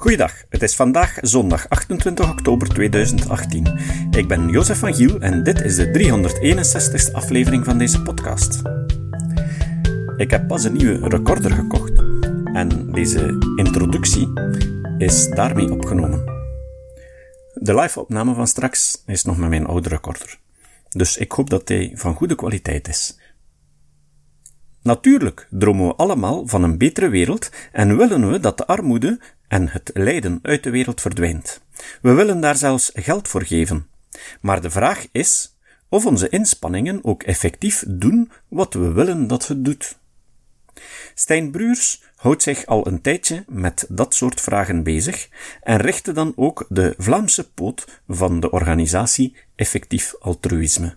Goeiedag, het is vandaag zondag 28 oktober 2018. Ik ben Jozef van Giel en dit is de 361ste aflevering van deze podcast. Ik heb pas een nieuwe recorder gekocht en deze introductie is daarmee opgenomen. De live-opname van straks is nog met mijn oude recorder, dus ik hoop dat hij van goede kwaliteit is. Natuurlijk dromen we allemaal van een betere wereld en willen we dat de armoede en het lijden uit de wereld verdwijnt. We willen daar zelfs geld voor geven. Maar de vraag is of onze inspanningen ook effectief doen wat we willen dat het doet. Stijn Bruurs houdt zich al een tijdje met dat soort vragen bezig en richtte dan ook de Vlaamse poot van de organisatie Effectief Altruïsme.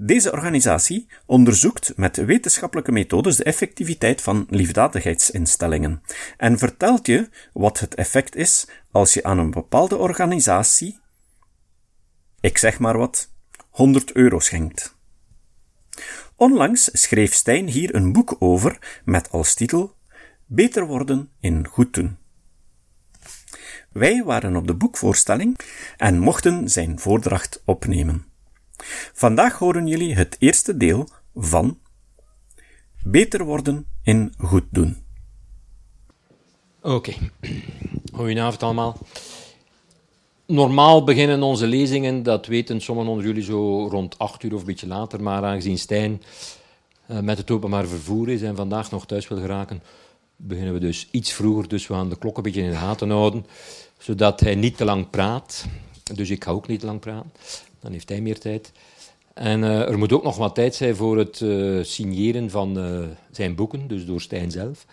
Deze organisatie onderzoekt met wetenschappelijke methodes de effectiviteit van liefdadigheidsinstellingen en vertelt je wat het effect is als je aan een bepaalde organisatie, ik zeg maar wat, 100 euro schenkt. Onlangs schreef Stijn hier een boek over met als titel Beter worden in goed doen. Wij waren op de boekvoorstelling en mochten zijn voordracht opnemen. Vandaag horen jullie het eerste deel van Beter worden in goed doen. Oké, okay. goedenavond allemaal. Normaal beginnen onze lezingen, dat weten sommigen onder jullie zo rond 8 uur of een beetje later, maar aangezien Stijn uh, met het openbaar vervoer is en vandaag nog thuis wil geraken, beginnen we dus iets vroeger. Dus we gaan de klok een beetje in de gaten houden, zodat hij niet te lang praat. Dus ik ga ook niet te lang praten dan heeft hij meer tijd. En uh, er moet ook nog wat tijd zijn voor het uh, signeren van uh, zijn boeken, dus door Stijn zelf.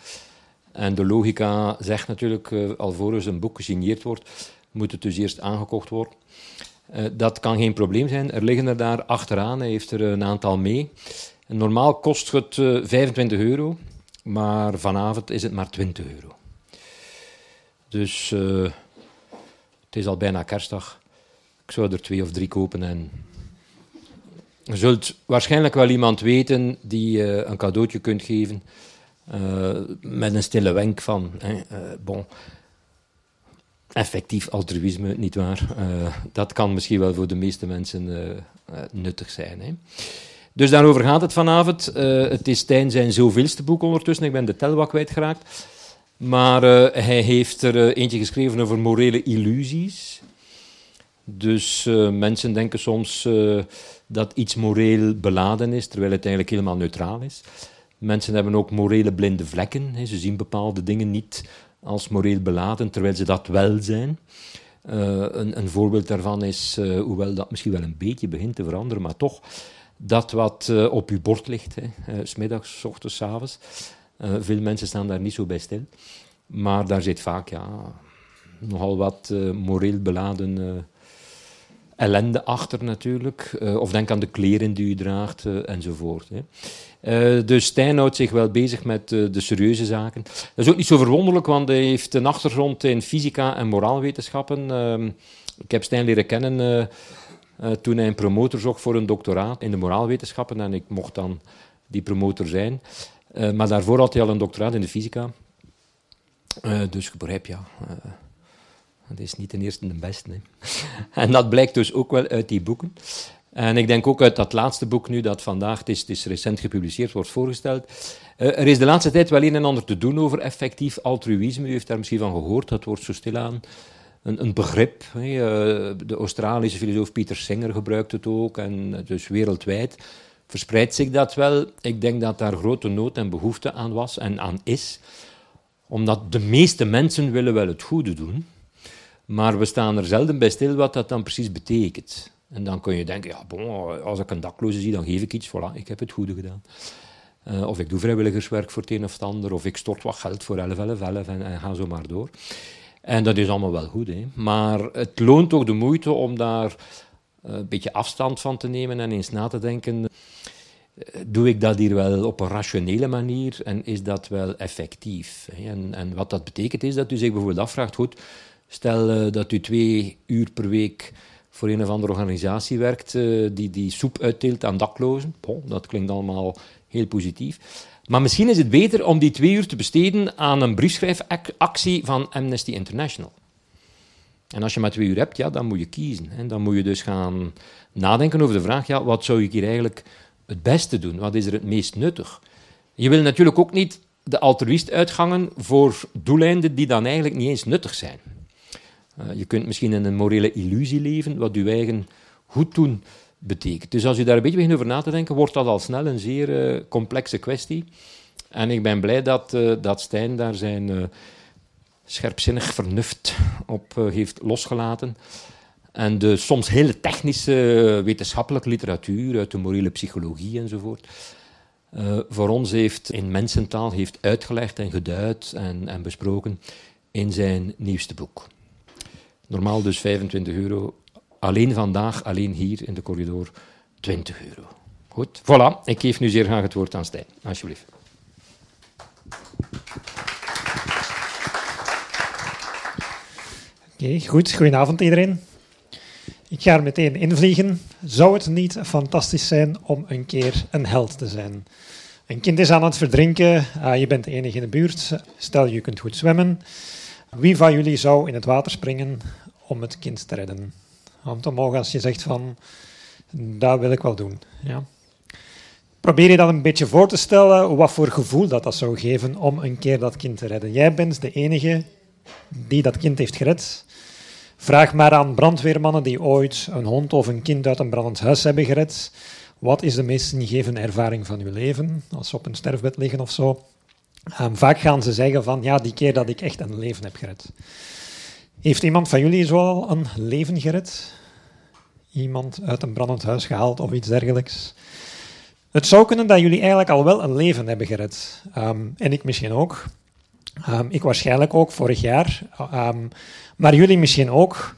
En de logica zegt natuurlijk, alvorens een boek gesigneerd wordt, moet het dus eerst aangekocht worden. dat kan geen probleem zijn. Er liggen er daar achteraan, hij heeft er een aantal mee. En normaal kost het 25 euro, maar vanavond is het maar 20 euro. Dus het is al bijna kerstdag. Ik zou er twee of drie kopen en je zult waarschijnlijk wel iemand weten die uh, een cadeautje kunt geven uh, met een stille wenk van, uh, bon, effectief altruïsme, nietwaar? dat kan misschien wel voor de meeste mensen nuttig zijn. Hè? Dus daarover gaat het vanavond. het is Stijn zijn zoveelste boek ondertussen. Ik ben de tel wat kwijtgeraakt. Maar hij heeft er eentje geschreven over morele illusies. Dus uh, mensen denken soms uh, dat iets moreel beladen is, terwijl het eigenlijk helemaal neutraal is. Mensen hebben ook morele blinde vlekken. Ze zien bepaalde dingen niet als moreel beladen, terwijl ze dat wel zijn. Uh, een, een, voorbeeld daarvan is, hoewel dat misschien wel een beetje begint te veranderen, maar toch, dat wat op uw bord ligt, hè, smiddags, ochtends, s avonds. veel mensen staan daar niet zo bij stil. Maar daar zit vaak ja, nogal wat moreel beladen ellende achter natuurlijk. Uh, of denk aan de kleren die u draagt uh, enzovoort. Hè. Uh, dus Stijn houdt zich wel bezig met de serieuze zaken. Dat is ook niet zo verwonderlijk, want hij heeft een achtergrond in fysica en moraalwetenschappen. Ehm, ik heb Stijn leren kennen toen hij een promotor zocht voor een doctoraat in de moraalwetenschappen. En ik mocht dan die promotor zijn. maar daarvoor had hij al een doctoraat in de fysica. dus je begrijpt, ja dat is niet de eerste de beste. Hè. En dat blijkt dus ook wel uit die boeken. En ik denk ook uit dat laatste boek nu, dat vandaag, het is, het is recent gepubliceerd, wordt voorgesteld. Uh, er is de laatste tijd wel een en ander te doen over effectief altruïsme. U heeft daar misschien van gehoord, dat wordt zo stilaan een, een begrip. Hè. Uh, de Australische filosoof Peter Singer gebruikt het ook, en dus wereldwijd verspreidt zich dat wel. Ik denk dat daar grote nood en behoefte aan was en aan is, omdat de meeste mensen willen wel het goede doen maar we staan er zelden bij stil wat dat dan precies betekent. En dan kun je denken, ja, bon, als ik een dakloze zie, dan geef ik iets. Voilà, ik heb het goede gedaan. Uh, of ik doe vrijwilligerswerk voor het een of het ander. Of ik stort wat geld voor 11, 11, 11 en, ga zo maar door. En dat is allemaal wel goed. Hè. Maar het loont toch de moeite om daar uh, een beetje afstand van te nemen en eens na te denken. Eh, doe ik dat hier wel op een rationele manier en is dat wel effectief? En, en wat dat betekent is dat u zich bijvoorbeeld afvraagt, goed, Stel uh, dat u twee uur per week voor een of andere organisatie werkt uh, die die soep uitdeelt aan daklozen. Bon, dat klinkt allemaal heel positief. Maar misschien is het beter om die twee uur te besteden aan een briefschrijfactie van Amnesty International. En als je maar twee uur hebt, ja, dan moet je kiezen. En dan moet je dus gaan nadenken over de vraag, ja, wat zou ik hier eigenlijk het beste doen? Wat is er het meest nuttig? Je wil natuurlijk ook niet de altruïst uitgangen voor doeleinden die dan eigenlijk niet eens nuttig zijn. Uh, je kunt misschien in een morele illusie leven, wat je eigen goed doen betekent. Dus als je daar een beetje begint over na te denken, wordt dat al snel een zeer uh, complexe kwestie. En ik ben blij dat, uh, dat Stijn daar zijn scherpzinnig vernuft op heeft losgelaten. En de soms hele technische wetenschappelijke literatuur uit de morele psychologie enzovoort. Voor ons heeft in mensentaal heeft uitgelegd en geduid en, en besproken in zijn nieuwste boek. Normaal dus 25 euro. Alleen vandaag, alleen hier in de corridor, 20 euro. Goed, voilà. Ik geef nu zeer graag het woord aan Stijn. Alsjeblieft. Oké, goed. Goedenavond iedereen. Ik ga er meteen invliegen. Zou het niet fantastisch zijn om een keer een held te zijn? Een kind is aan het verdrinken, uh, je bent de enige in de buurt, stel je kunt goed zwemmen. Wie van jullie zou in het water springen om het kind te redden? Hand omhoog als je zegt van, dat wil ik wel doen. Ja. Probeer je dan een beetje voor te stellen wat voor gevoel dat, dat zou geven om een keer dat kind te redden. Jij bent de enige die dat kind heeft gered. Vraag maar aan brandweermannen die ooit een hond of een kind uit een brandend huis hebben gered. Wat is de meest ingevende ervaring van uw leven? Als ze op een sterfbed liggen of zo. Um, vaak gaan ze zeggen van, ja, die keer dat ik echt een leven heb gered. Heeft iemand van jullie zo al een leven gered? Iemand uit een brandend huis gehaald of iets dergelijks? Het zou kunnen dat jullie eigenlijk al wel een leven hebben gered. Um, en ik misschien ook. Um, ik waarschijnlijk ook vorig jaar. maar jullie misschien ook,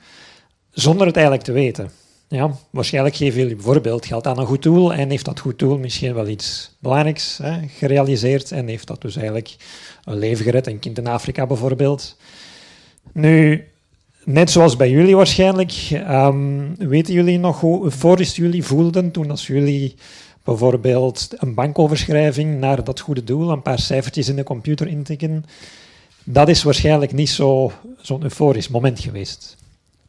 zonder het eigenlijk te weten. Ja, waarschijnlijk geven jullie bijvoorbeeld geld aan een goed doel en heeft dat goed doel misschien wel iets belangrijks hè, gerealiseerd en heeft dat dus eigenlijk een leven gered, een kind in Afrika bijvoorbeeld. Nu, net zoals bij jullie waarschijnlijk, um, weten jullie nog hoe euforisch jullie voelden toen als jullie bijvoorbeeld een bankoverschrijving naar dat goede doel, een paar cijfertjes in de computer intikken. Dat is waarschijnlijk niet zo'n zo euforisch moment geweest.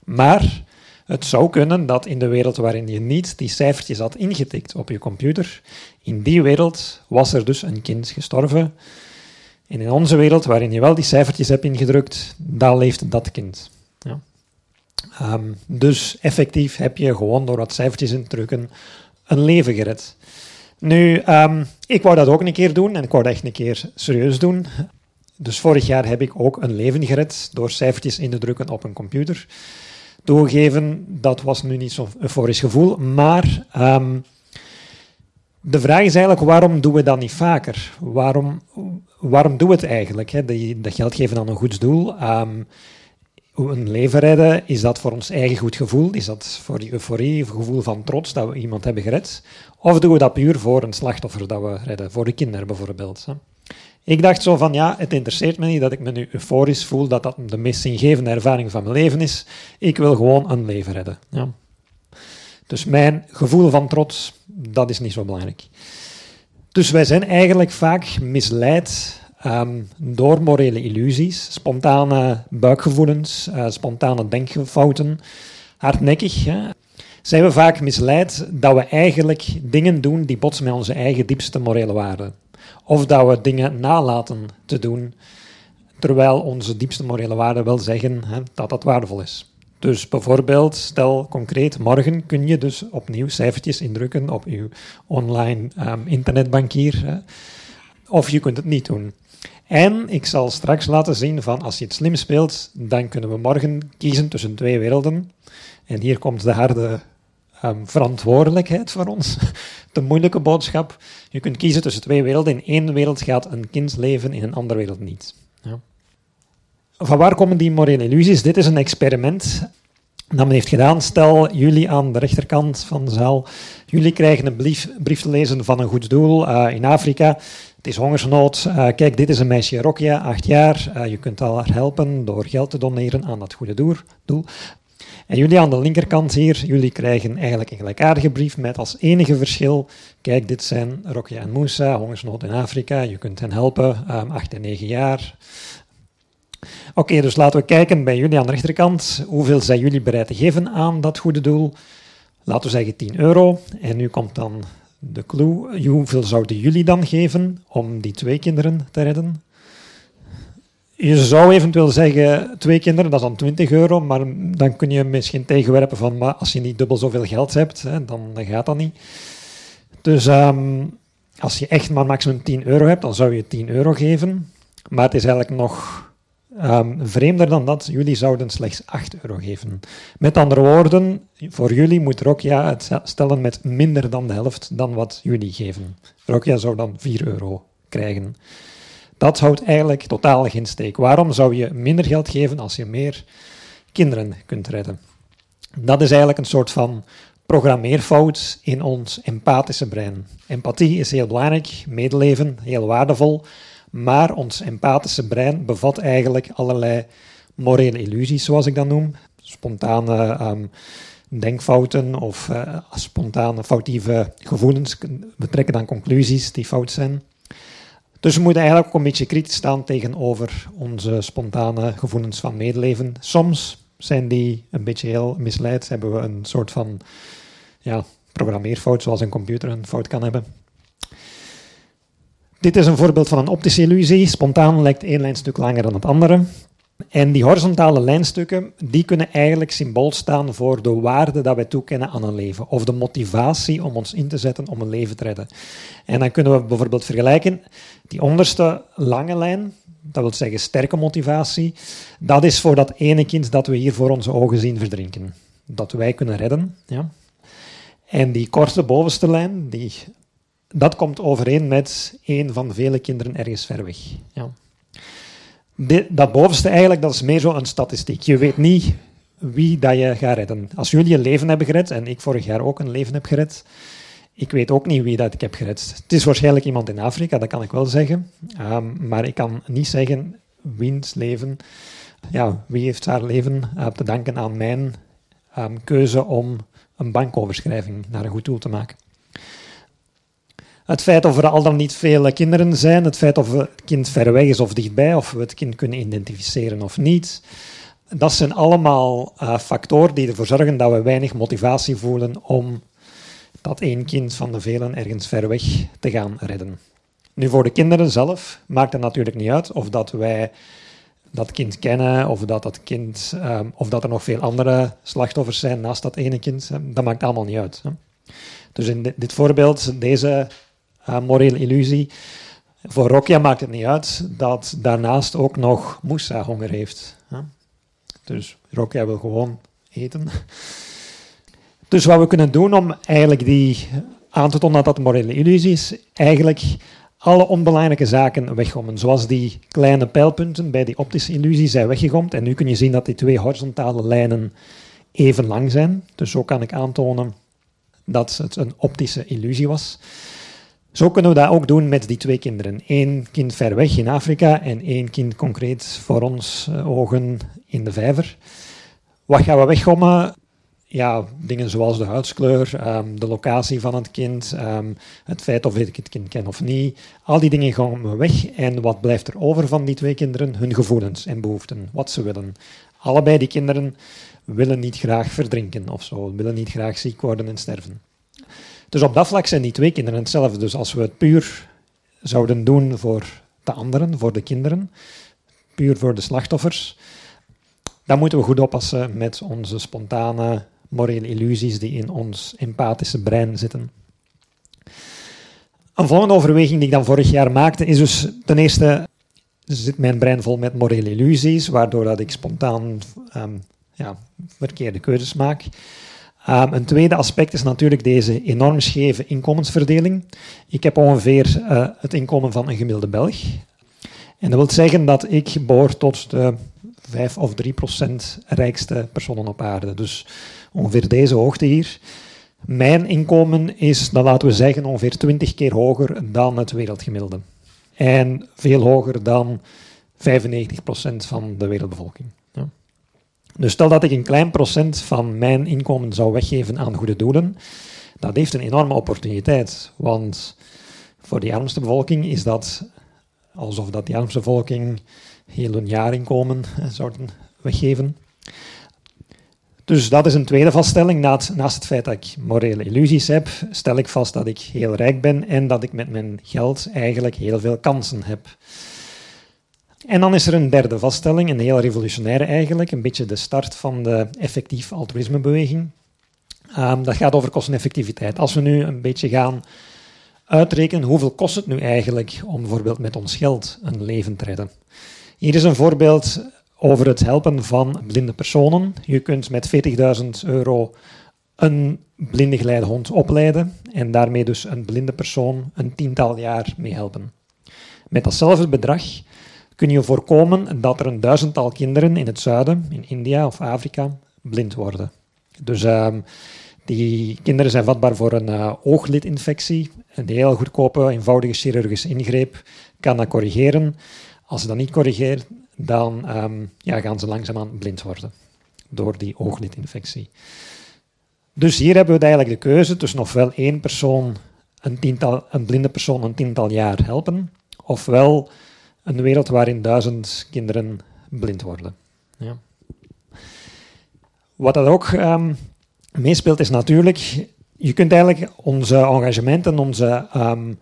Maar het zou kunnen dat in de wereld waarin je niet die cijfertjes had ingetikt op je computer, in die wereld was er dus een kind gestorven. En in onze wereld, waarin je wel die cijfertjes hebt ingedrukt, daar leeft dat kind. Ja. Um, dus effectief heb je gewoon door wat cijfertjes in te drukken een leven gered. Nu, um, ik wou dat ook een keer doen en ik wou dat echt een keer serieus doen. Dus vorig jaar heb ik ook een leven gered door cijfertjes in te drukken op een computer toegeven, dat was nu niet zo'n euforisch gevoel. Maar um, de vraag is eigenlijk, waarom doen we dat niet vaker? Waarom, waarom doen we het eigenlijk? Hè? Dat geld geven aan een goed doel. Um, een leven redden, is dat voor ons eigen goed gevoel? Is dat voor die euforie, een gevoel van trots dat we iemand hebben gered? Of doen we dat puur voor een slachtoffer dat we redden? Voor de kinderen bijvoorbeeld. Hè? Ik dacht zo van, ja, het interesseert me niet dat ik me nu euforisch voel, dat dat de meest zingevende ervaring van mijn leven is. Ik wil gewoon een leven redden. Ja. Dus mijn gevoel van trots, dat is niet zo belangrijk. Dus wij zijn eigenlijk vaak misleid um, door morele illusies, spontane buikgevoelens, uh, spontane denkfouten, hardnekkig. Hè. Zijn we vaak misleid dat we eigenlijk dingen doen die botsen met onze eigen diepste morele waarden. Of dat we dingen nalaten te doen, terwijl onze diepste morele waarden wel zeggen hè, dat dat waardevol is. Dus bijvoorbeeld, stel concreet, morgen kun je dus opnieuw cijfertjes indrukken op je online um, internetbankier. Hè. Of je kunt het niet doen. En ik zal straks laten zien van als je het slim speelt, dan kunnen we morgen kiezen tussen twee werelden. En hier komt de harde um, verantwoordelijkheid voor ons. De moeilijke boodschap. Je kunt kiezen tussen twee werelden. In één wereld gaat een kind leven, in een andere wereld niet. Ja. Van waar komen die morele illusies? Dit is een experiment dat men heeft gedaan. Stel, jullie aan de rechterkant van de zaal, jullie krijgen een brief, brief te lezen van een goed doel uh, in Afrika. Het is hongersnood. Uh, kijk, dit is een meisje Rokia, acht jaar. Uh, je kunt haar helpen door geld te doneren aan dat goede doel. En jullie aan de linkerkant hier, jullie krijgen eigenlijk een gelijkaardige brief met als enige verschil, kijk, dit zijn Rokia en Moussa, hongersnood in Afrika, je kunt hen helpen, um, 8 en 9 jaar. Oké, dus laten we kijken bij jullie aan de rechterkant, hoeveel zijn jullie bereid te geven aan dat goede doel? Laten we zeggen 10 euro. En nu komt dan de clue, hoeveel zouden jullie dan geven om die twee kinderen te redden? Je zou eventueel zeggen, twee kinderen, dat is dan 20 euro, maar dan kun je misschien tegenwerpen van, maar als je niet dubbel zoveel geld hebt, hè, dan, gaat dat niet. Dus um, als je echt maar maximum 10 euro hebt, dan zou je 10 euro geven. Maar het is eigenlijk nog um, vreemder dan dat. Jullie zouden slechts 8 euro geven. Met andere woorden, voor jullie moet Rokia het stellen met minder dan de helft dan wat jullie geven. Rokia zou dan 4 euro krijgen. Dat houdt eigenlijk totaal geen steek. Waarom zou je minder geld geven als je meer kinderen kunt redden? Dat is eigenlijk een soort van programmeerfout in ons empathische brein. Empathie is heel belangrijk, medeleven heel waardevol, maar ons empathische brein bevat eigenlijk allerlei morele illusies, zoals ik dat noem. Spontane um, denkfouten of uh, spontane foutieve gevoelens. We trekken dan conclusies die fout zijn. Dus we moeten eigenlijk ook een beetje kritisch staan tegenover onze spontane gevoelens van medeleven. Soms zijn die een beetje heel misleid. Hebben we een soort van ja, programmeerfout, zoals een computer een fout kan hebben. Dit is een voorbeeld van een optische illusie. Spontaan lijkt één lijnstuk langer dan het andere. En die horizontale lijnstukken die kunnen eigenlijk symbool staan voor de waarde dat wij toekennen aan een leven. Of de motivatie om ons in te zetten om een leven te redden. En dan kunnen we bijvoorbeeld vergelijken, die onderste lange lijn, dat wil zeggen sterke motivatie, dat is voor dat ene kind dat we hier voor onze ogen zien verdrinken. Dat wij kunnen redden. Ja. En die korte bovenste lijn, die, dat komt overeen met een van vele kinderen ergens ver weg. Ja dat bovenste eigenlijk, dat is meer zo een statistiek. Je weet niet wie dat je gaat redden. Als jullie een leven hebben gered, en ik vorig jaar ook een leven heb gered, ik weet ook niet wie dat ik heb gered. Het is waarschijnlijk iemand in Afrika, dat kan ik wel zeggen. Um, maar ik kan niet zeggen wiens leven, ja, wie heeft haar leven uh, te danken aan mijn um, keuze om een bankoverschrijving naar een goed doel te maken. Het feit of er al dan niet veel kinderen zijn, het feit of het kind ver weg is of dichtbij, of we het kind kunnen identificeren of niet. Dat zijn allemaal uh, factoren die ervoor zorgen dat we weinig motivatie voelen om dat één kind van de velen ergens ver weg te gaan redden. Nu, voor de kinderen zelf maakt het natuurlijk niet uit of dat wij dat kind kennen, of dat, dat kind, um, of dat er nog veel andere slachtoffers zijn naast dat ene kind. Dat maakt allemaal niet uit. Dus in dit voorbeeld, deze morele illusie. Voor Rokia maakt het niet uit dat daarnaast ook nog Moussa honger heeft. Dus Rokia wil gewoon eten. Dus wat we kunnen doen om eigenlijk die aan te tonen dat dat morele illusie is, eigenlijk alle onbelangrijke zaken weggommen. Zoals die kleine pijlpunten bij die optische illusie zijn weggegomd. En nu kun je zien dat die twee horizontale lijnen even lang zijn. Dus zo kan ik aantonen dat het een optische illusie was. Zo kunnen we dat ook doen met die twee kinderen. Eén kind ver weg in Afrika en één kind concreet voor ons uh, ogen in de vijver. Wat gaan we weggommen? Ja, dingen zoals de huidskleur, um, de locatie van het kind, um, het feit of ik het kind ken of niet. Al die dingen gaan we weg. En wat blijft er over van die twee kinderen? Hun gevoelens en behoeften, wat ze willen. Allebei die kinderen willen niet graag verdrinken of zo, willen niet graag ziek worden en sterven. Dus op dat vlak zijn die twee kinderen hetzelfde. Dus als we het puur zouden doen voor de anderen, voor de kinderen, puur voor de slachtoffers, dan moeten we goed oppassen met onze spontane morele illusies die in ons empathische brein zitten. Een volgende overweging die ik dan vorig jaar maakte is dus ten eerste zit mijn brein vol met morele illusies, waardoor dat ik spontaan um, ja, verkeerde keuzes maak. Um, een tweede aspect is natuurlijk deze enorm scheve inkomensverdeling. Ik heb ongeveer uh, het inkomen van een gemiddelde Belg. En dat wil zeggen dat ik behoor tot de 5 of 3 procent rijkste personen op aarde. Dus ongeveer deze hoogte hier. Mijn inkomen is, dan laten we zeggen, ongeveer 20 keer hoger dan het wereldgemiddelde. En veel hoger dan 95% van de wereldbevolking. Dus stel dat ik een klein procent van mijn inkomen zou weggeven aan goede doelen, dat heeft een enorme opportuniteit. Want voor die armste bevolking is dat alsof dat die armste bevolking heel hun jaarinkomen zouden weggeven. Dus dat is een tweede vaststelling. Naast het feit dat ik morele illusies heb, stel ik vast dat ik heel rijk ben en dat ik met mijn geld eigenlijk heel veel kansen heb. En dan is er een derde vaststelling, een heel revolutionaire eigenlijk, een beetje de start van de effectief altruïsmebeweging. Um, dat gaat over kosteneffectiviteit. Als we nu een beetje gaan uitrekenen hoeveel kost het nu eigenlijk om bijvoorbeeld met ons geld een leven te redden. Hier is een voorbeeld over het helpen van blinde personen. Je kunt met 40.000 euro een blinde geleidehond opleiden en daarmee dus een blinde persoon een tiental jaar mee helpen. Met datzelfde bedrag kun je voorkomen dat er een duizendtal kinderen in het zuiden, in India of Afrika, blind worden. Dus uh, die kinderen zijn vatbaar voor een uh, ooglidinfectie. Een heel goedkope, eenvoudige chirurgische ingreep kan dat corrigeren. Als ze dat niet corrigeert, dan um, ja, gaan ze langzaamaan blind worden door die ooglidinfectie. Dus hier hebben we eigenlijk de keuze tussen ofwel één persoon, een, tiental, een blinde persoon, een tiental jaar helpen, ofwel een wereld waarin duizend kinderen blind worden. Ja. Wat dat ook um, meespeelt is natuurlijk, je kunt eigenlijk onze engagementen, onze, um,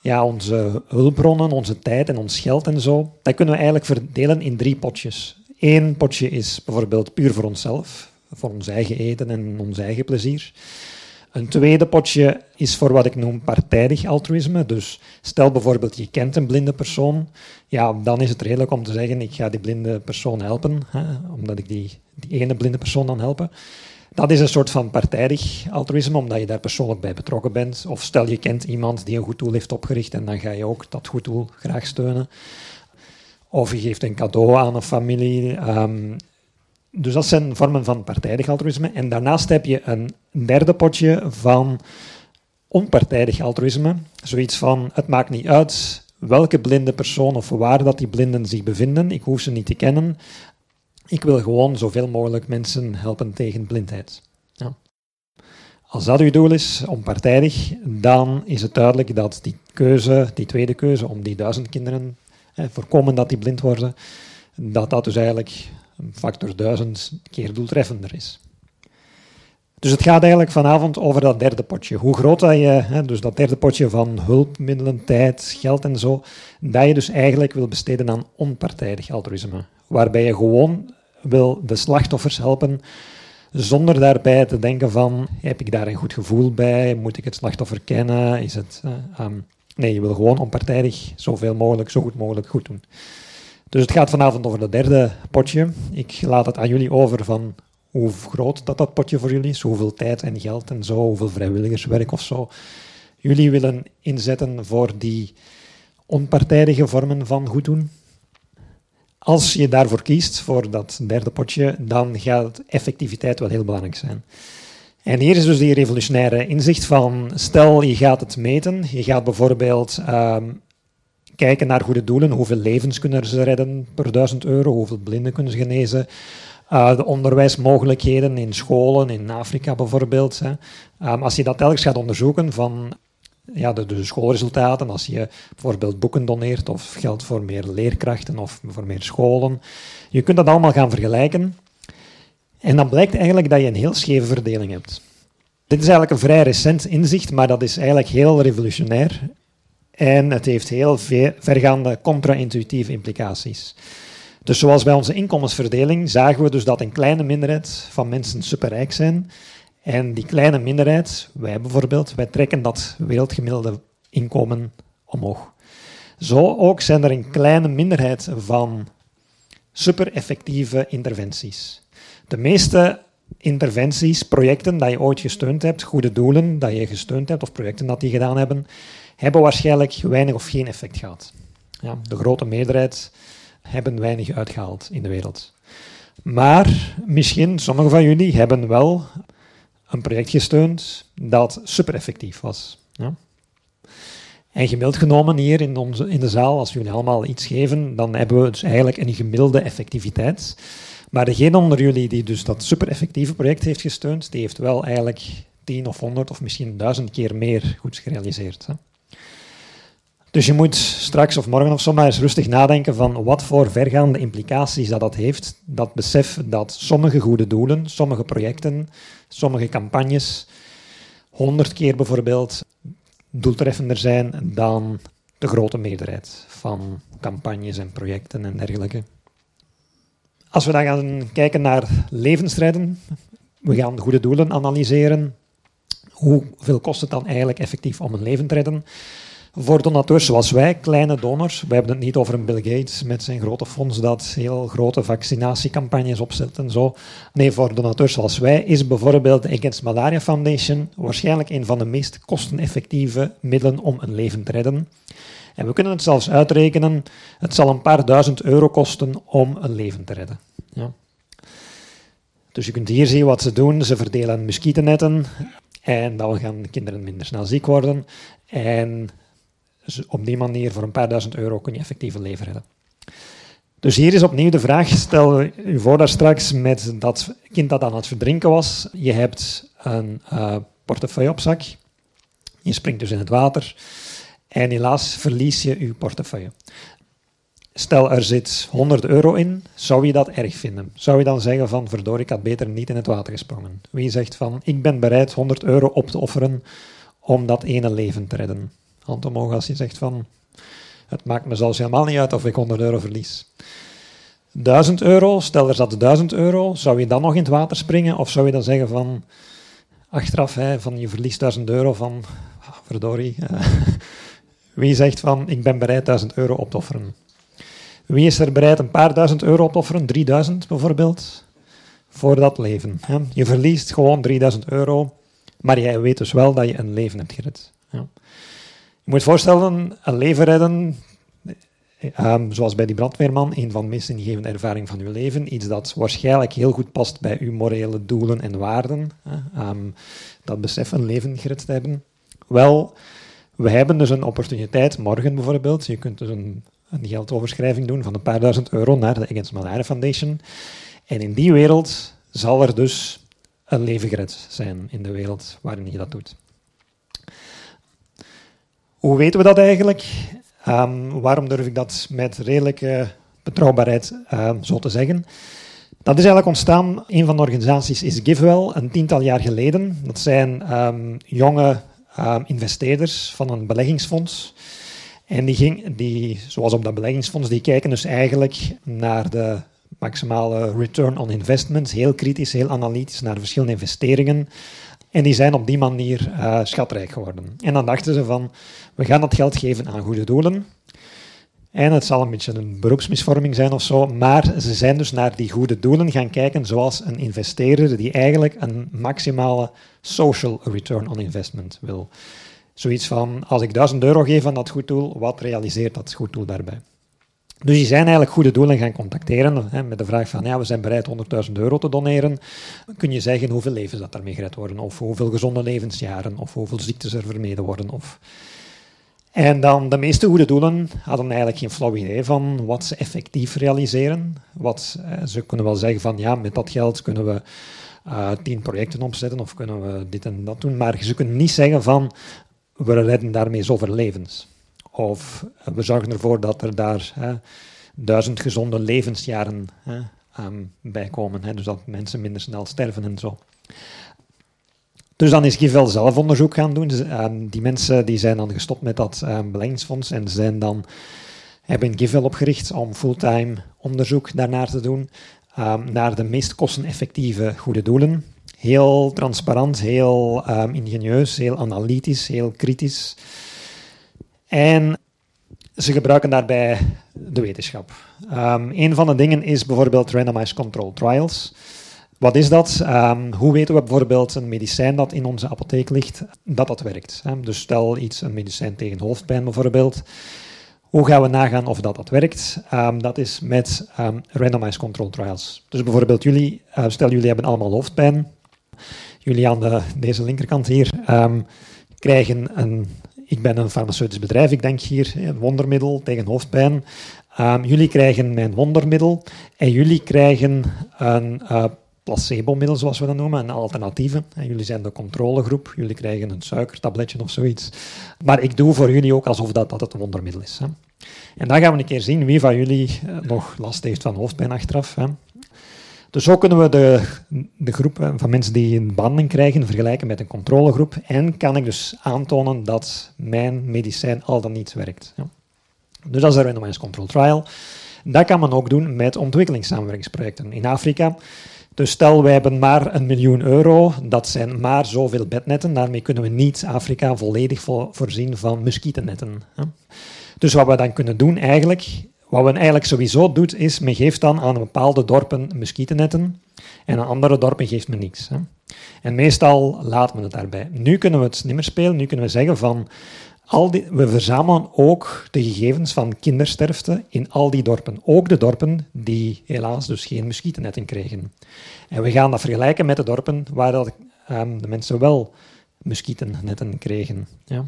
ja, onze hulpbronnen, onze tijd en ons geld en zo, dat kunnen we eigenlijk verdelen in drie potjes. Eén potje is bijvoorbeeld puur voor onszelf, voor ons eigen eten en ons eigen plezier. Een tweede potje is voor wat ik noem partijdig altruïsme. Dus stel bijvoorbeeld je kent een blinde persoon, ja, dan is het redelijk om te zeggen ik ga die blinde persoon helpen, hè, omdat ik die, die ene blinde persoon dan helpen. Dat is een soort van partijdig altruïsme, omdat je daar persoonlijk bij betrokken bent. Of stel je kent iemand die een goed doel heeft opgericht en dan ga je ook dat goed doel graag steunen. Of je geeft een cadeau aan een familie. Um, dus dat zijn vormen van partijdig altruïsme. En daarnaast heb je een derde potje van onpartijdig altruïsme. Zoiets van, het maakt niet uit welke blinde persoon of waar dat die blinden zich bevinden. Ik hoef ze niet te kennen. Ik wil gewoon zoveel mogelijk mensen helpen tegen blindheid. Ja. Als dat uw doel is, onpartijdig, dan is het duidelijk dat die keuze, die tweede keuze om die duizend kinderen eh, voorkomen dat die blind worden, dat dat dus eigenlijk een factor duizend keer doeltreffender is. Dus het gaat eigenlijk vanavond over dat derde potje. Hoe groot dat je, hè, dus dat derde potje van hulpmiddelen, tijd, geld en zo, dat je dus eigenlijk wil besteden aan onpartijdig altruïsme. Waarbij je gewoon wil de slachtoffers helpen zonder daarbij te denken van, heb ik daar een goed gevoel bij? Moet ik het slachtoffer kennen? Is het, um, nee, je wil gewoon onpartijdig zoveel mogelijk, zo goed mogelijk goed doen. Dus het gaat vanavond over dat derde potje. Ik laat het aan jullie over van hoe groot dat, dat potje voor jullie is, hoeveel tijd en geld en zo, hoeveel vrijwilligerswerk of zo jullie willen inzetten voor die onpartijdige vormen van goed doen. Als je daarvoor kiest, voor dat derde potje, dan gaat effectiviteit wel heel belangrijk zijn. En hier is dus die revolutionaire inzicht van, stel je gaat het meten, je gaat bijvoorbeeld um, kijken naar goede doelen. Hoeveel levens kunnen ze redden per duizend euro? Hoeveel blinden kunnen ze genezen? Uh, de onderwijsmogelijkheden in scholen, in Afrika bijvoorbeeld. Hè. Um, als je dat telkens gaat onderzoeken van ja, de, de, schoolresultaten, als je bijvoorbeeld boeken doneert of geld voor meer leerkrachten of voor meer scholen, je kunt dat allemaal gaan vergelijken. En dan blijkt eigenlijk dat je een heel scheve verdeling hebt. Dit is eigenlijk een vrij recent inzicht, maar dat is eigenlijk heel revolutionair. En het heeft heel vergaande contra-intuïtieve implicaties. Dus zoals bij onze inkomensverdeling zagen we dus dat een kleine minderheid van mensen superrijk zijn. En die kleine minderheid, wij bijvoorbeeld, wij trekken dat wereldgemiddelde inkomen omhoog. Zo ook zijn er een kleine minderheid van super-effectieve interventies. De meeste interventies, projecten dat je ooit gesteund hebt, goede doelen dat je gesteund hebt of projecten dat die gedaan hebben, hebben waarschijnlijk weinig of geen effect gehad. Ja, de grote meerderheid hebben weinig uitgehaald in de wereld. Maar misschien, sommigen van jullie hebben wel een project gesteund dat super effectief was. Ja. En gemiddeld genomen hier in, onze, in de zaal, als jullie allemaal iets geven, dan hebben we dus eigenlijk een gemiddelde effectiviteit. Maar degene onder jullie die dus dat super effectieve project heeft gesteund, die heeft wel eigenlijk tien of honderd of misschien duizend keer meer goeds gerealiseerd. Hè. Dus je moet straks of morgen of zo maar eens rustig nadenken van wat voor vergaande implicaties dat, dat heeft. Dat besef dat sommige goede doelen, sommige projecten, sommige campagnes honderd keer bijvoorbeeld doeltreffender zijn dan de grote meerderheid van campagnes en projecten en dergelijke. Als we dan gaan kijken naar levensredden, we gaan goede doelen analyseren. Hoeveel kost het dan eigenlijk effectief om een leven te redden? Voor donateurs zoals wij, kleine donors, we hebben het niet over een Bill Gates met zijn grote fonds dat heel grote vaccinatiecampagnes opzet en zo. Nee, voor donateurs zoals wij is bijvoorbeeld de Against Malaria Foundation waarschijnlijk een van de meest kosteneffectieve middelen om een leven te redden. En we kunnen het zelfs uitrekenen, het zal een paar duizend euro kosten om een leven te redden. Ja. Dus je kunt hier zien wat ze doen. Ze verdelen muskietennetten en dan gaan kinderen minder snel ziek worden. En op die manier voor een paar duizend euro kun je effectief een leven redden. Dus hier is opnieuw de vraag, stel je voor daar straks met dat kind dat aan het verdrinken was. Je hebt een uh, portefeuille op zak. Je springt dus in het water. En helaas verlies je je portefeuille. Stel er zit 100 euro in, zou je dat erg vinden? Zou je dan zeggen van verdorie, ik had beter niet in het water gesprongen? Wie zegt van ik ben bereid 100 euro op te offeren om dat ene leven te redden? Hand omhoog als je zegt van het maakt me zelfs helemaal niet uit of ik 100 euro verlies. 1000 euro, stel er zat 1000 euro, zou je dan nog in het water springen? Of zou je dan zeggen van achteraf, hè, van je verliest 1000 euro van verdorie. Wie zegt van, ik ben bereid 1000 euro op te offeren? Wie is er bereid een paar duizend euro op te offeren? 3000 bijvoorbeeld? Voor dat leven. Je verliest gewoon 3000 euro, maar jij weet dus wel dat je een leven hebt gered. Je moet voorstellen, een leven redden, um, zoals bij die brandweerman, een van de meest ingevende ervaringen van uw leven. Iets dat waarschijnlijk heel goed past bij uw morele doelen en waarden. Um, dat besef een leven gered te hebben. Wel, we hebben dus een opportuniteit, morgen bijvoorbeeld, je kunt dus een, een geldoverschrijving doen van een paar duizend euro naar de Against Malaria Foundation. En in die wereld zal er dus een leven zijn in de wereld waarin je dat doet. Hoe weten we dat eigenlijk? Um, waarom durf ik dat met redelijke betrouwbaarheid um, zo te zeggen? Dat is eigenlijk ontstaan, een van de organisaties is GiveWell, een tiental jaar geleden. Dat zijn um, jonge investeerders van een beleggingsfonds. En die, ging, die, zoals op dat beleggingsfonds, die kijken dus eigenlijk naar de maximale return on investment, heel kritisch, heel analytisch naar de verschillende investeringen. En die zijn op die manier uh, schatrijk geworden. En dan dachten ze van, we gaan dat geld geven aan goede doelen. En het zal een beetje een beroepsmisvorming zijn of zo, maar ze zijn dus naar die goede doelen gaan kijken, zoals een investeerder die eigenlijk een maximale social return on investment wil. Zoiets van, als ik 1000 euro geef aan dat goed doel, wat realiseert dat goed doel daarbij? Dus die zijn eigenlijk goede doelen gaan contacteren hè, met de vraag van, ja, we zijn bereid 100.000 euro te doneren. Kun je zeggen hoeveel levens dat daarmee gered worden, of hoeveel gezonde levensjaren, of hoeveel ziektes er vermeden worden, of en dan de meeste goede doelen hadden eigenlijk geen flauw idee van wat ze effectief realiseren. Wat, eh, ze kunnen wel zeggen van ja, met dat geld kunnen we uh, tien projecten opzetten of kunnen we dit en dat doen, maar ze kunnen niet zeggen van we redden daarmee zoveel levens. Of we zorgen ervoor dat er daar duizend gezonde levensjaren hè, bij komen. Dus dat mensen minder snel sterven en zo. Dus dan is Givel zelf onderzoek gaan doen. Dus, ehm, die mensen die zijn dan gestopt met dat uh, beleggingsfonds en zijn dan, hebben Givel opgericht om fulltime onderzoek daarnaar te doen. Ehm, naar de meest kosteneffectieve goede doelen. Heel transparant, heel ingenieus, heel analytisch, heel kritisch. En ze gebruiken daarbij de wetenschap. Um, een van de dingen is bijvoorbeeld randomized control trials. Wat is dat? Hoe weten we bijvoorbeeld een medicijn dat in onze apotheek ligt, dat dat werkt? Hè? Dus stel iets, een medicijn tegen hoofdpijn bijvoorbeeld. Hoe gaan we nagaan of dat, dat werkt? Um, dat is met um, randomized control trials. Dus bijvoorbeeld jullie, uh, stel jullie hebben allemaal hoofdpijn. Jullie aan de, deze linkerkant hier krijgen een, ik ben een farmaceutisch bedrijf, ik denk hier, een wondermiddel tegen hoofdpijn. Ehm, jullie krijgen mijn wondermiddel en jullie krijgen een uh, placebo-middel, zoals we dat noemen, een alternatieve. En jullie zijn de controlegroep, jullie krijgen een suikertabletje of zoiets. Maar ik doe voor jullie ook alsof dat, dat het wondermiddel is. Hè. En dan gaan we een keer zien wie van jullie eh, nog last heeft van hoofdpijn achteraf. Hè. Dus zo kunnen we de, de groep van mensen die een behandeling krijgen vergelijken met een controlegroep. En kan ik dus aantonen dat mijn medicijn al dan niet werkt. Ja. Dus dat is een randomized control trial. Dat kan men ook doen met ontwikkelingssamenwerkingsprojecten in Afrika. Dus stel, wij hebben maar een miljoen euro, dat zijn maar zoveel bednetten. Daarmee kunnen we niet Afrika volledig voorzien van muskietennetten. Dus wat we dan kunnen doen eigenlijk, wat men eigenlijk sowieso doet, is men geeft dan aan bepaalde dorpen muskietennetten en aan andere dorpen geeft men niks. En meestal laat men het daarbij. Nu kunnen we het niet meer spelen, nu kunnen we zeggen van al die, we verzamelen ook de gegevens van kindersterfte in al die dorpen. Ook de dorpen die helaas dus geen muskietennetten kregen. En we gaan dat vergelijken met de dorpen waar dat, um, de mensen wel muskietennetten kregen. Ja.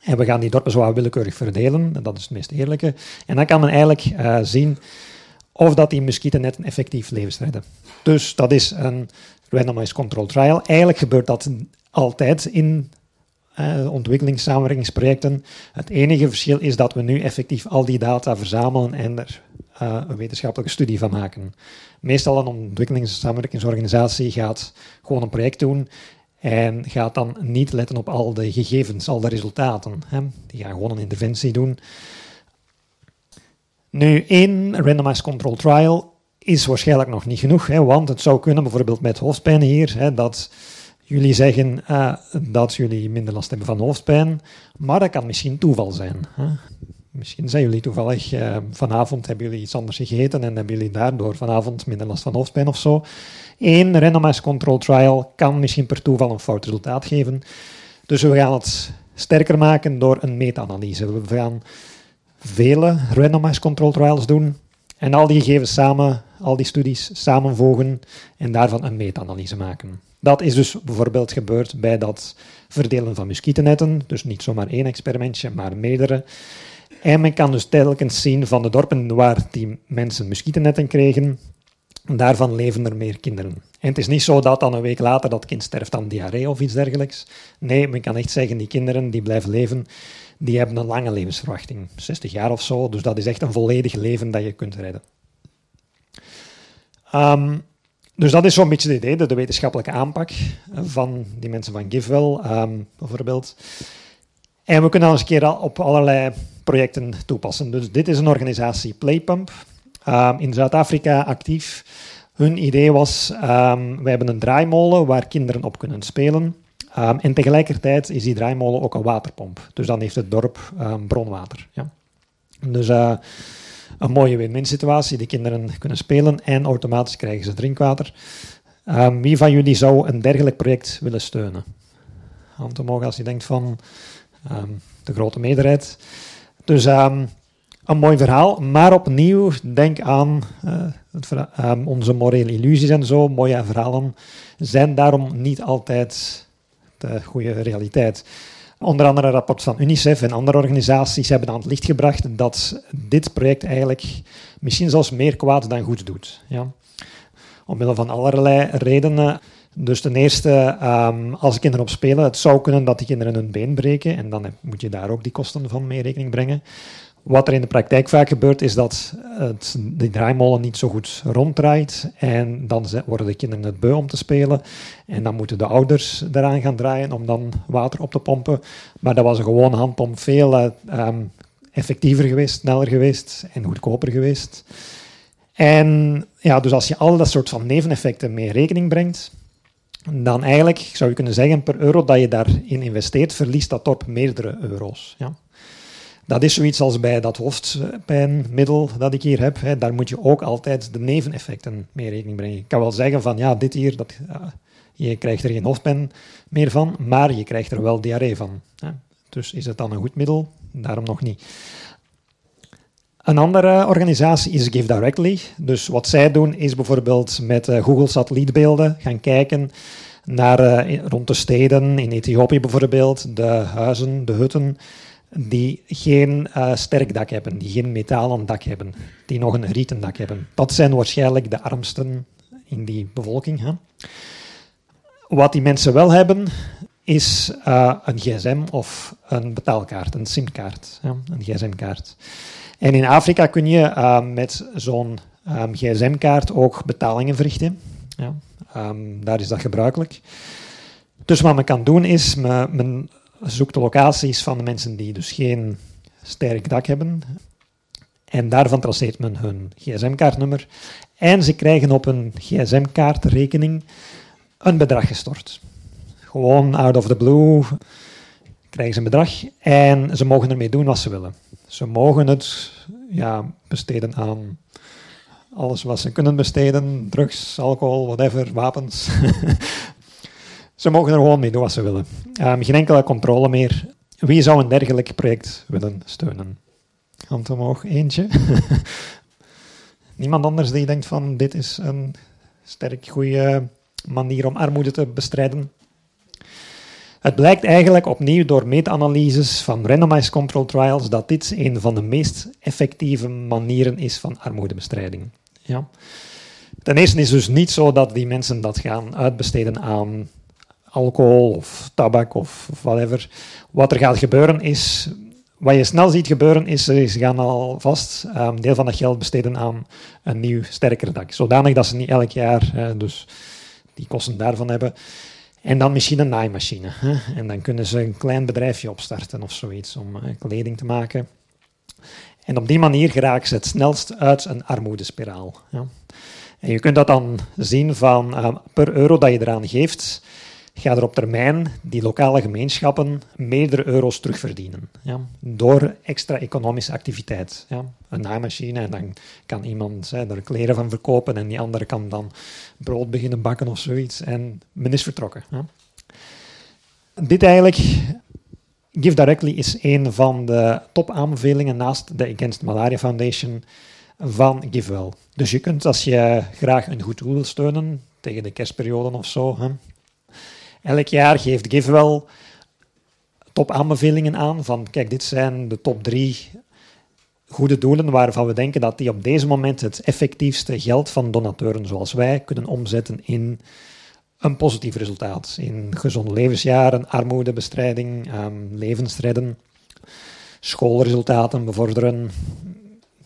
En we gaan die dorpen zo willekeurig verdelen, dat is het meest eerlijke. En dan kan men eigenlijk uh, zien of dat die muskietennetten effectief levens redden. Dus dat is een randomized control trial. Eigenlijk gebeurt dat altijd in uh, ontwikkelingssamenwerkingsprojecten. Het enige verschil is dat we nu effectief al die data verzamelen en er uh, een wetenschappelijke studie van maken. Meestal een ontwikkelingssamenwerkingsorganisatie gaat gewoon een project doen en gaat dan niet letten op al de gegevens, al de resultaten. Hè. Die gaan gewoon een interventie doen. Nu, één randomized control trial is waarschijnlijk nog niet genoeg, hè, want het zou kunnen, bijvoorbeeld met hoofdpijn hier, hè, dat jullie zeggen uh, dat jullie minder last hebben van hoofdpijn, maar dat kan misschien toeval zijn. Hè. Misschien zijn jullie toevallig, uh, vanavond hebben jullie iets anders gegeten en hebben jullie daardoor vanavond minder last van hoofdpijn of zo. Eén randomized control trial kan misschien per toeval een fout resultaat geven. Dus we gaan het sterker maken door een meta-analyse. We gaan vele randomized control trials doen en al die gegevens samen, al die studies samenvoegen en daarvan een meta-analyse maken. Dat is dus bijvoorbeeld gebeurd bij dat verdelen van muskietennetten. Dus niet zomaar één experimentje, maar meerdere. En men kan dus telkens zien van de dorpen waar die mensen muskietennetten kregen, daarvan leven er meer kinderen. En het is niet zo dat dan een week later dat kind sterft aan diarree of iets dergelijks. Nee, men kan echt zeggen, die kinderen die blijven leven, die hebben een lange levensverwachting. 60 jaar of zo, dus dat is echt een volledig leven dat je kunt redden. Um, dus dat is zo'n beetje het idee, de, de, wetenschappelijke aanpak van die mensen van GiveWell um, bijvoorbeeld. En we kunnen dat eens een keer op allerlei projecten toepassen. Dus dit is een organisatie, Playpump, um, in Zuid-Afrika actief. Hun idee was, um, wij hebben een draaimolen waar kinderen op kunnen spelen. en tegelijkertijd is die draaimolen ook een waterpomp. Dus dan heeft het dorp bronwater. Ja. Dus... Uh, een mooie win-win situatie. De kinderen kunnen spelen en automatisch krijgen ze drinkwater. Wie van jullie zou een dergelijk project willen steunen? Hand omhoog als je denkt van de grote meerderheid. Dus um, een mooi verhaal, maar opnieuw denk aan uh, het, onze morele illusies en zo. Mooie verhalen zijn daarom niet altijd de goede realiteit. Onder andere een rapport van UNICEF en andere organisaties hebben aan het licht gebracht dat dit project eigenlijk misschien zelfs meer kwaad dan goed doet. Ja. Omwille van allerlei redenen. Dus ten eerste, um, als kinderen op spelen, het zou kunnen dat die kinderen hun been breken en dan moet je daar ook die kosten van mee rekening brengen. Wat er in de praktijk vaak gebeurt, is dat het, de draaimolen niet zo goed ronddraait. En dan worden de kinderen het beu om te spelen. En dan moeten de ouders eraan gaan draaien om dan water op te pompen. Maar dat was een gewone handpomp veel uh, effectiever geweest, sneller geweest en goedkoper geweest. En ja, dus als je al dat soort van neveneffecten mee rekening brengt, dan eigenlijk zou je kunnen zeggen, per euro dat je daarin investeert, verliest dat dorp meerdere euro's. Ja. Dat is zoiets als bij dat hoofdpijnmiddel dat ik hier heb. Hè, daar moet je ook altijd de neveneffecten mee rekening brengen. Ik kan wel zeggen van ja, dit hier, dat, je krijgt er geen hoofdpijn meer van, maar je krijgt er wel diarree van. Hè. Dus is het dan een goed middel? Daarom nog niet. Een andere organisatie is Give Directly. Dus wat zij doen is bijvoorbeeld met eh, Google satellietbeelden gaan kijken naar uh, rond de steden in Ethiopië bijvoorbeeld, de huizen, de hutten die geen uh, sterk dak hebben, die geen metalen dak hebben, die nog een rieten dak hebben. Dat zijn waarschijnlijk de armsten in die bevolking. Hè? Wat die mensen wel hebben, is een gsm of een betaalkaart, een simkaart, ja, een gsm-kaart. En in Afrika kun je uh, met zo'n um, gsm-kaart ook betalingen verrichten. Ja, um, daar is dat gebruikelijk. Dus wat men kan doen is, men, men zoekt de locaties van de mensen die dus geen sterk dak hebben. En daarvan traceert men hun gsm-kaartnummer. En ze krijgen op een gsm-kaartrekening een bedrag gestort. Gewoon out of the blue krijgen ze een bedrag en ze mogen ermee doen wat ze willen. Ze mogen het ja, besteden aan alles wat ze kunnen besteden: drugs, alcohol, whatever, wapens. ze mogen er gewoon mee doen wat ze willen. Um, geen enkele controle meer. Wie zou een dergelijk project willen steunen? Hand omhoog, eentje. Niemand anders die denkt van dit is een sterk goede manier om armoede te bestrijden. Het blijkt eigenlijk opnieuw door meta-analyses van randomized control trials dat dit een van de meest effectieve manieren is van armoedebestrijding. Ja. Ten eerste is het dus niet zo dat die mensen dat gaan uitbesteden aan alcohol of tabak of whatever. Wat er gaat gebeuren is, wat je snel ziet gebeuren is, ze gaan alvast een ehm, deel van dat geld besteden aan een nieuw sterker dak. Zodanig dat ze niet elk jaar dus die kosten daarvan hebben. En dan misschien een naaimachine. Hè? En dan kunnen ze een klein bedrijfje opstarten of zoiets om uh, kleding te maken. En op die manier geraken ze het snelst uit een armoedespiraal. Ja? En je kunt dat dan zien van uh, per euro dat je eraan geeft, gaat er op termijn die lokale gemeenschappen meerdere euro's terugverdienen. Ja, door extra economische activiteit. Ja, een naaimachine en dan kan iemand hè, er kleren van verkopen en die andere kan dan brood beginnen bakken of zoiets. En men is vertrokken. Ja. Dit eigenlijk, Give Directly is een van de topaanbevelingen naast de Against Malaria Foundation van GiveWell. Dus je kunt als je graag een goed doel wil steunen, tegen de kerstperiode of zo, hè, Elk jaar geeft GiveWell top aanbevelingen aan van kijk, dit zijn de top drie goede doelen waarvan we denken dat die op deze moment het effectiefste geld van donateuren zoals wij kunnen omzetten in een positief resultaat. In gezonde levensjaren, armoedebestrijding, um, levensredden, schoolresultaten bevorderen.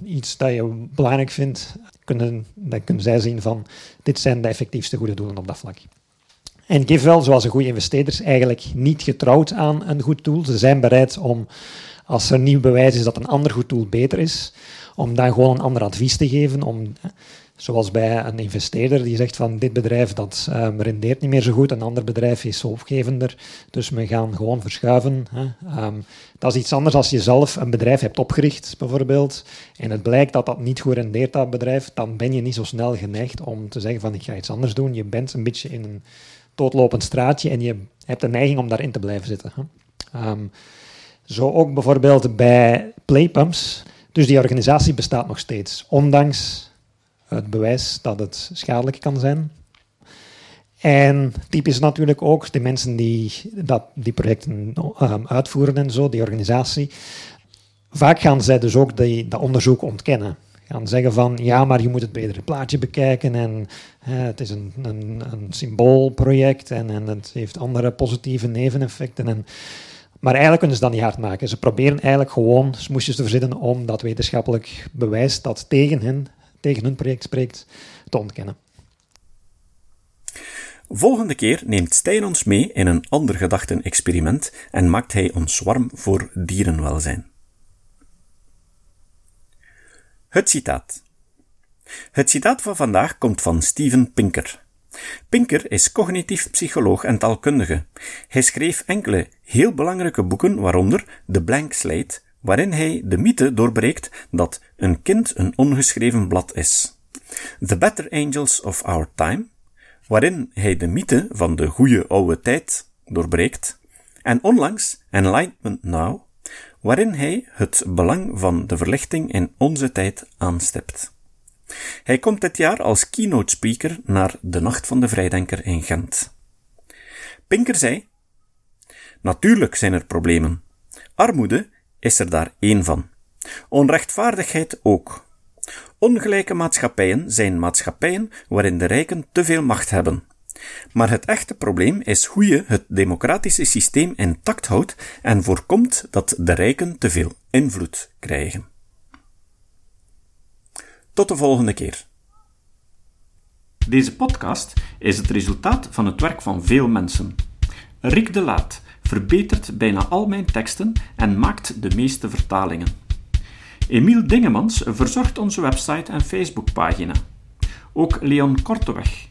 Iets dat je belangrijk vindt, kunnen, dan kunnen zij zien van dit zijn de effectiefste goede doelen op dat vlak. En GiveWell, zoals een goede investeerders, eigenlijk niet getrouwd aan een goed tool. Ze zijn bereid om, als er nieuw bewijs is dat een ander goed tool beter is, om dan gewoon een ander advies te geven. Om, zoals bij een investeerder die zegt van dit bedrijf dat um, rendeert niet meer zo goed, een ander bedrijf is hoopgevender, dus we gaan gewoon verschuiven. Hè. Um, dat is iets anders als je zelf een bedrijf hebt opgericht, bijvoorbeeld, en het blijkt dat dat niet goed rendeert, dat bedrijf, dan ben je niet zo snel geneigd om te zeggen van ik ga iets anders doen. Je bent een beetje in een doodlopend straatje en je hebt de neiging om daarin te blijven zitten. Um, zo ook bijvoorbeeld bij Playpumps. Dus die organisatie bestaat nog steeds, ondanks het bewijs dat het schadelijk kan zijn. En typisch natuurlijk ook de mensen die dat, die projecten um, uitvoeren en zo, die organisatie. Vaak gaan zij dus ook dat onderzoek ontkennen gaan zeggen van ja, maar je moet het betere plaatje bekijken en hè, het is een, een, een symboolproject en, en het heeft andere positieve neveneffecten. En, maar eigenlijk kunnen ze dat niet hard maken. Ze proberen eigenlijk gewoon smoesjes te verzinnen om dat wetenschappelijk bewijs dat tegen hen, tegen hun project spreekt, te ontkennen. Volgende keer neemt Stijn ons mee in een ander gedachten-experiment en maakt hij ons warm voor dierenwelzijn. Het citaat. Het citaat van vandaag komt van Steven Pinker. Pinker is cognitief psycholoog en taalkundige. Hij schreef enkele heel belangrijke boeken, waaronder The Blank Slate, waarin hij de mythe doorbreekt dat een kind een ongeschreven blad is. The Better Angels of Our Time, waarin hij de mythe van de goede oude tijd doorbreekt, en onlangs Enlightenment Now, waarin hij het belang van de verlichting in onze tijd aanstipt. Hij komt dit jaar als keynote speaker naar de Nacht van de Vrijdenker in Gent. Pinker zei: Natuurlijk zijn er problemen. Armoede is er daar één van. Onrechtvaardigheid ook. Ongelijke maatschappijen zijn maatschappijen waarin de rijken te veel macht hebben. Maar het echte probleem is hoe je het democratische systeem intact houdt en voorkomt dat de rijken te veel invloed krijgen. Tot de volgende keer. Deze podcast is het resultaat van het werk van veel mensen. Rick de Laat verbetert bijna al mijn teksten en maakt de meeste vertalingen. Emiel Dingemans verzorgt onze website en Facebookpagina. Ook Leon Korteweg